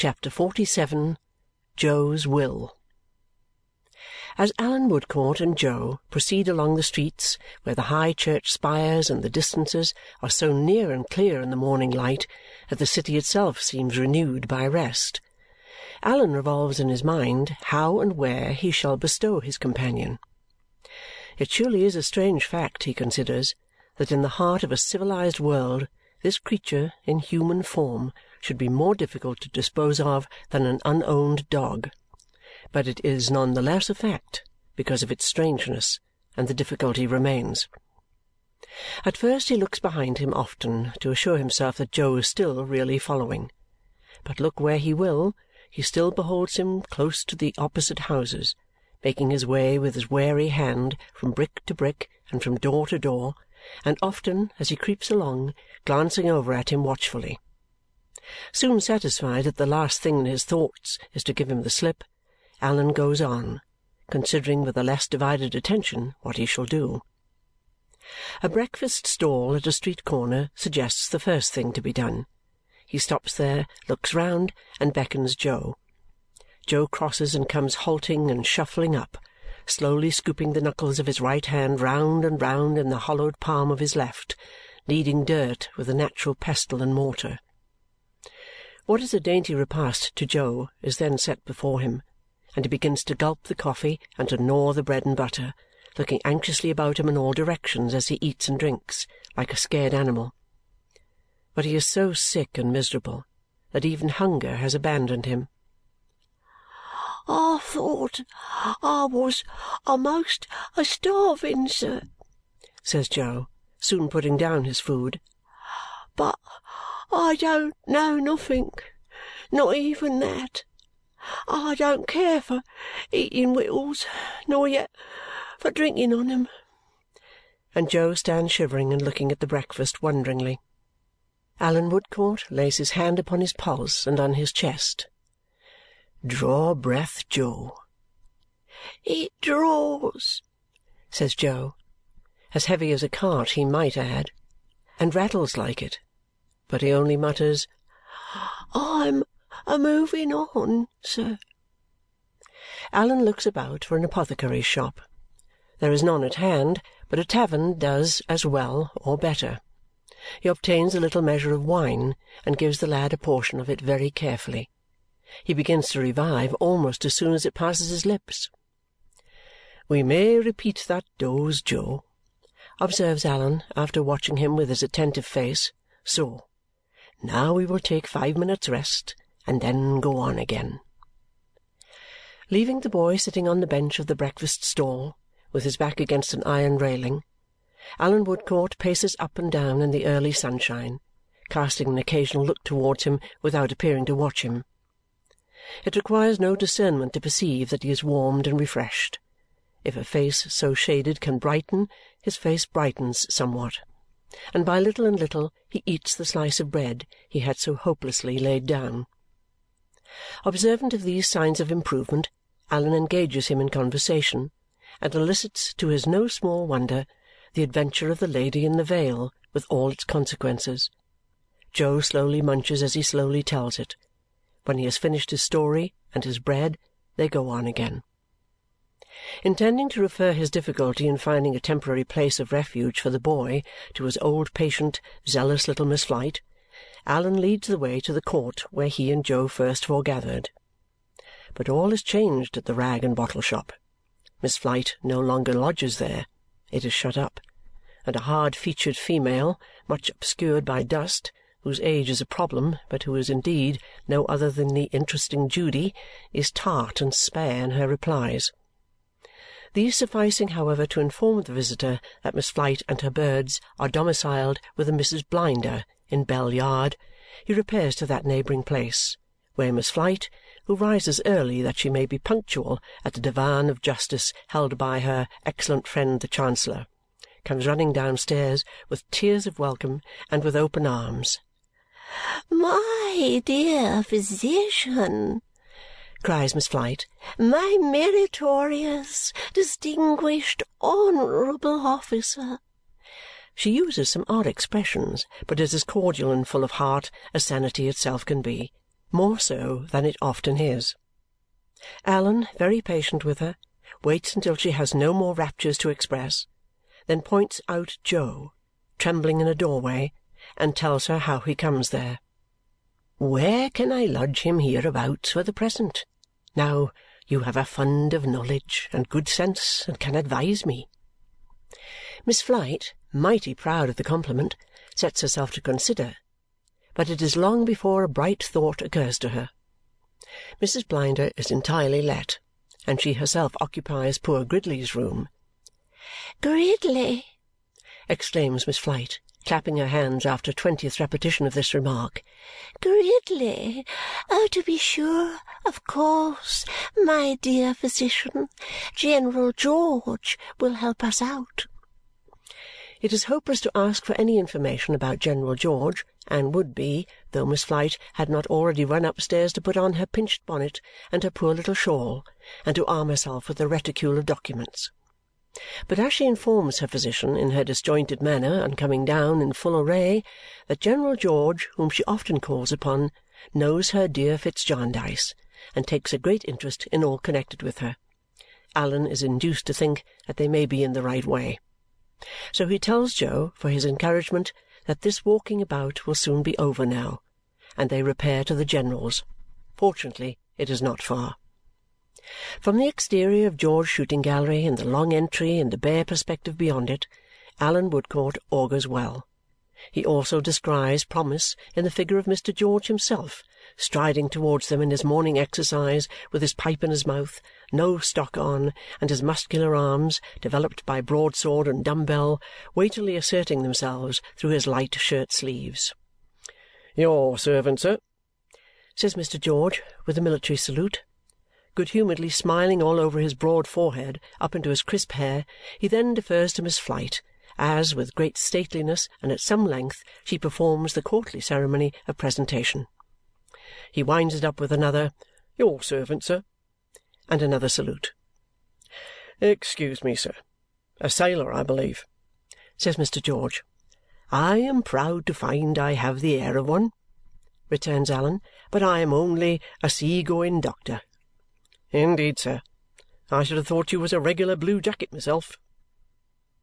CHAPTER XLVII Jo's Will As Allan Woodcourt and Jo proceed along the streets where the high church spires and the distances are so near and clear in the morning light that the city itself seems renewed by rest, Allan revolves in his mind how and where he shall bestow his companion. It surely is a strange fact, he considers, that in the heart of a civilized world this creature in human form should be more difficult to dispose of than an unowned dog. But it is none the less a fact because of its strangeness, and the difficulty remains. At first he looks behind him often to assure himself that Jo is still really following. But look where he will, he still beholds him close to the opposite houses, making his way with his wary hand from brick to brick and from door to door, and often, as he creeps along, glancing over at him watchfully. Soon satisfied that the last thing in his thoughts is to give him the slip, Allan goes on, considering with a less divided attention what he shall do. A breakfast stall at a street corner suggests the first thing to be done. He stops there, looks round, and beckons Jo. Jo crosses and comes halting and shuffling up, slowly scooping the knuckles of his right hand round and round in the hollowed palm of his left, kneading dirt with a natural pestle and mortar. What is a dainty repast to Jo is then set before him, and he begins to gulp the coffee and to gnaw the bread and butter, looking anxiously about him in all directions as he eats and drinks, like a scared animal. But he is so sick and miserable that even hunger has abandoned him. "I thought I was a'most a starving, sir," says Jo, soon putting down his food. "But I don't know nothink, not even that. I don't care for eating wittles, nor yet for drinking on 'em." And Jo stands shivering and looking at the breakfast wonderingly. Allan Woodcourt lays his hand upon his pulse and on his chest. "Draw breath, Jo." "It draws," says Jo, as heavy as a cart he might add, and rattles like it, but he only mutters, "I'm a moving on, sir." Allan looks about for an apothecary's shop. There is none at hand, but a tavern does as well or better. He obtains a little measure of wine and gives the lad a portion of it very carefully. He begins to revive almost as soon as it passes his lips. "We may repeat that dose, Jo," observes Allan after watching him with his attentive face. "So. Now we will take five minutes' rest and then go on again." Leaving the boy sitting on the bench of the breakfast stall, with his back against an iron railing. Allan Woodcourt paces up and down in the early sunshine, casting an occasional look towards him without appearing to watch him. It requires no discernment to perceive that he is warmed and refreshed. If a face so shaded can brighten, his face brightens somewhat, and by little and little he eats the slice of bread he had so hopelessly laid down. Observant of these signs of improvement, Allan engages him in conversation and elicits to his no small wonder the adventure of the lady in the veil with all its consequences. Jo slowly munches as he slowly tells it. When he has finished his story and his bread, they go on again. Intending to refer his difficulty in finding a temporary place of refuge for the boy to his old patient, zealous little Miss Flite, Allan leads the way to the court where he and Jo first foregathered. But all is changed at the rag and bottle shop. Miss Flite no longer lodges there. It is shut up, and a hard-featured female, much obscured by dust, whose age is a problem, but who is indeed no other than the interesting Judy, is tart and spare in her replies. These sufficing, however, to inform the visitor that Miss Flite and her birds are domiciled with a Mrs. Blinder in Bell Yard, he repairs to that neighbouring place, where Miss Flite, who rises early that she may be punctual at the divan of justice held by her excellent friend the Chancellor, comes running downstairs with tears of welcome and with open arms. "My dear physician!" cries Miss Flite. "My meritorious, distinguished, honourable officer!" She uses some odd expressions, but is as cordial and full of heart as sanity itself can be. more so than it often is. Allan, very patient with her, waits until she has no more raptures to express, then points out Jo, trembling in a doorway, and tells her how he comes there. Where can I lodge him hereabouts for the present? Now, you have a fund of knowledge and good sense and can advise me. Miss Flite, mighty proud of the compliment, sets herself to consider, but it is long before a bright thought occurs to her. Mrs. Blinder is entirely let, and she herself occupies poor Gridley's room. Gridley! exclaims Miss Flite, clapping her hands after a twentieth repetition of this remark. Gridley! Oh, to be sure, of course, my dear physician, General George will help us out. It is hopeless to ask for any information about General George, and would be, though Miss Flite had not already run upstairs to put on her pinched bonnet and her poor little shawl and to arm herself with a reticule of documents. But as she informs her physician in her disjointed manner on coming down in full array that General George, whom she often calls upon, knows her dear Fitz Jarndyce and takes a great interest in all connected with her, Allan is induced to think that they may be in the right way. So he tells Jo, for his encouragement, that this walking about will soon be over now, and they repair to the general's. Fortunately, it is not far. From the exterior of George's shooting gallery and the long entry and the bare perspective beyond it, Allan Woodcourt augurs well. He also descries promise in the figure of Mr. George himself, striding towards them in his morning exercise with his pipe in his mouth, no stock on, and his muscular arms, developed by broadsword and dumb-bell, weightily asserting themselves through his light shirt-sleeves. "Your servant, sir," says Mr. George with a military salute. Good-humouredly smiling all over his broad forehead up into his crisp hair, he then defers to Miss Flite as, with great stateliness and at some length, she performs the courtly ceremony of presentation. He winds it up with another "Your servant, sir," and another salute. "Excuse me, sir. A sailor, I believe?" says Mr. George. "I am proud to find I have the air of one," returns Allan, "but I am only a sea-going doctor." "Indeed, sir, I should have thought you was a regular blue jacket myself."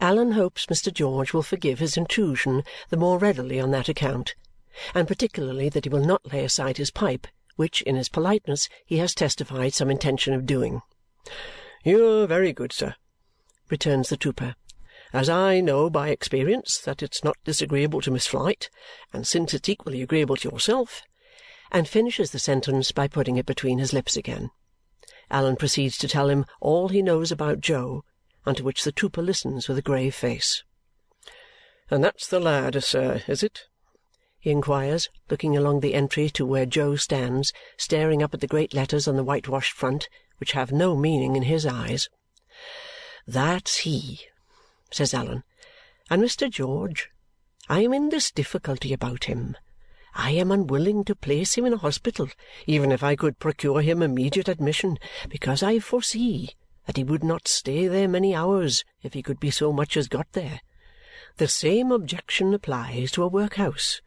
Allan hopes Mr. George will forgive his intrusion the more readily on that account and particularly that he will not lay aside his pipe, which, in his politeness, he has testified some intention of doing. "You're very good, sir," returns the trooper. "As I know by experience that it's not disagreeable to Miss Flite, and since it's equally agreeable to yourself," and finishes the sentence by putting it between his lips again. Allan proceeds to tell him all he knows about Jo, unto which the trooper listens with a grave face. "And that's the lad, sir, is it?" he inquires, looking along the entry to where Jo stands, staring up at the great letters on the whitewashed front, which have no meaning in his eyes. "That's he," says Allan. "And Mr. George, I am in this difficulty about him. I am unwilling to place him in a hospital, even if I could procure him immediate admission, because I foresee that he would not stay there many hours if he could be so much as got there. The same objection applies to a workhouse.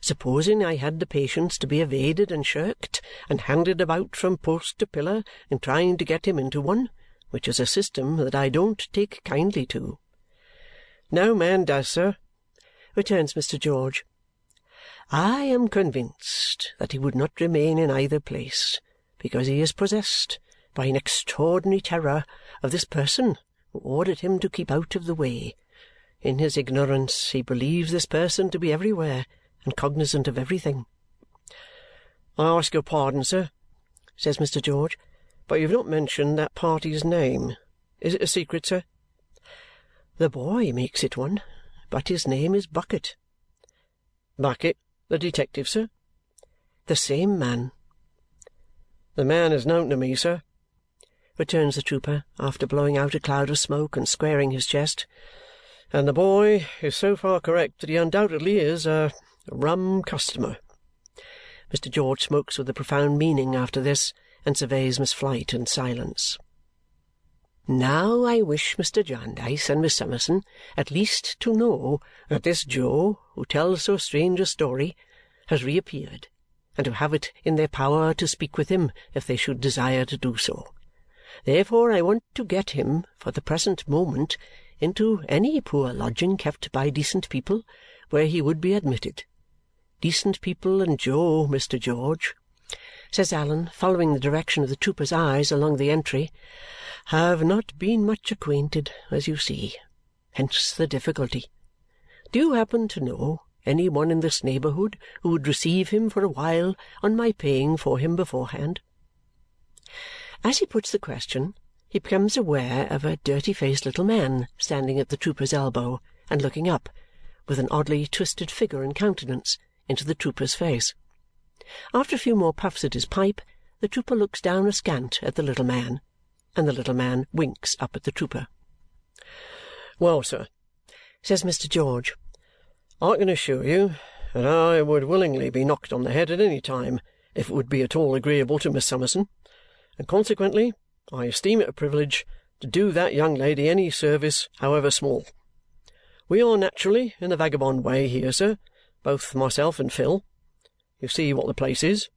Supposing I had the patience to be evaded and shirked, and handed about from post to pillar in trying to get him into one, which is a system that I don't take kindly to." "No man does, sir," returns Mr. George. "I am convinced that he would not remain in either place, because he is possessed by an extraordinary terror of this person who ordered him to keep out of the way. In his ignorance he believes this person to be everywhere and cognizant of everything. "I ask your pardon, sir," says Mr. George, "but you have not mentioned that party's name. Is it a secret, sir?" "The boy makes it one, but his name is Bucket." "Bucket, the detective, sir?" "The same man." "The man is known to me, sir," returns the trooper after blowing out a cloud of smoke and squaring his chest, "and the boy is so far correct that he undoubtedly is a rum customer." Mr. George smokes with a profound meaning after this and surveys Miss Flite in silence. "Now I wish Mr. Jarndyce and Miss Summerson at least to know that this Jo, who tells so strange a story, has reappeared, and to have it in their power to speak with him if they should desire to do so. Therefore I want to get him, for the present moment, into any poor lodging kept by decent people, where he would be admitted. Decent people and Jo, Mr. George," says Allan, following the direction of the trooper's eyes along the entry, "have not been much acquainted, as you see. Hence the difficulty. Do you happen to know any one in this neighbourhood who would receive him for a while on my paying for him beforehand?" As he puts the question, he becomes aware of a dirty-faced little man standing at the trooper's elbow and looking up, with an oddly twisted figure and countenance, into the trooper's face. After a few more puffs at his pipe, the trooper looks down askant at the little man, and the little man winks up at the trooper. "Well, sir," says Mr. George, "I can assure you that I would willingly be knocked on the head at any time if it would be at all agreeable to Miss Summerson and consequently I esteem it a privilege to do that young lady any service, however small. We are naturally in the vagabond way here, sir, both myself and Phil. You see what the place is.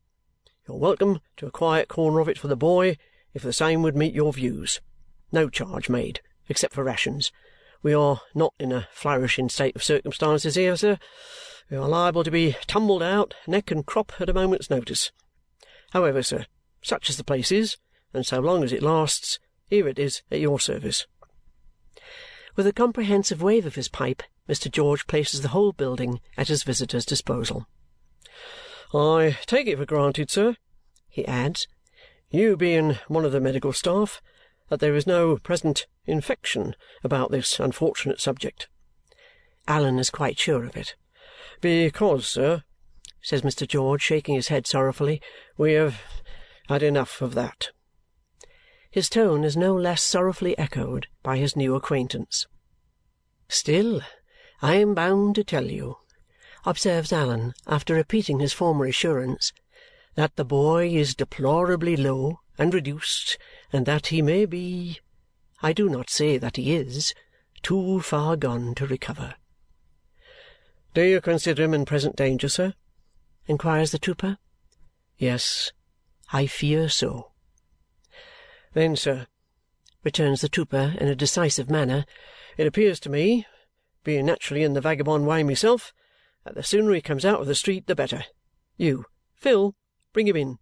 You're welcome to a quiet corner of it for the boy if the same would meet your views. No charge made, except for rations. We are not in a flourishing state of circumstances here, sir. We are liable to be tumbled out, neck and crop, at a moment's notice. However, sir, such as the place is, and so long as it lasts, here it is at your service." With a comprehensive wave of his pipe, Mr. George places the whole building at his visitor's disposal. "I take it for granted, sir," he adds, "you being one of the medical staff, that there is no present infection about this unfortunate subject." Allan is quite sure of it. "Because, sir," says Mr. George, shaking his head sorrowfully, "we have had enough of that." His tone is no less sorrowfully echoed by his new acquaintance. "Still, I am bound to tell you," observes Allan after repeating his former assurance, "that the boy is deplorably low and reduced and that he may be I do not say that he is too far gone to recover." "Do you consider him in present danger, sir?" inquires the trooper. "Yes. I fear so." "Then, sir," returns the trooper in a decisive manner, "it appears to me, being naturally in the vagabond way myself, that the sooner he comes out of the street the better. You, Phil, bring him in."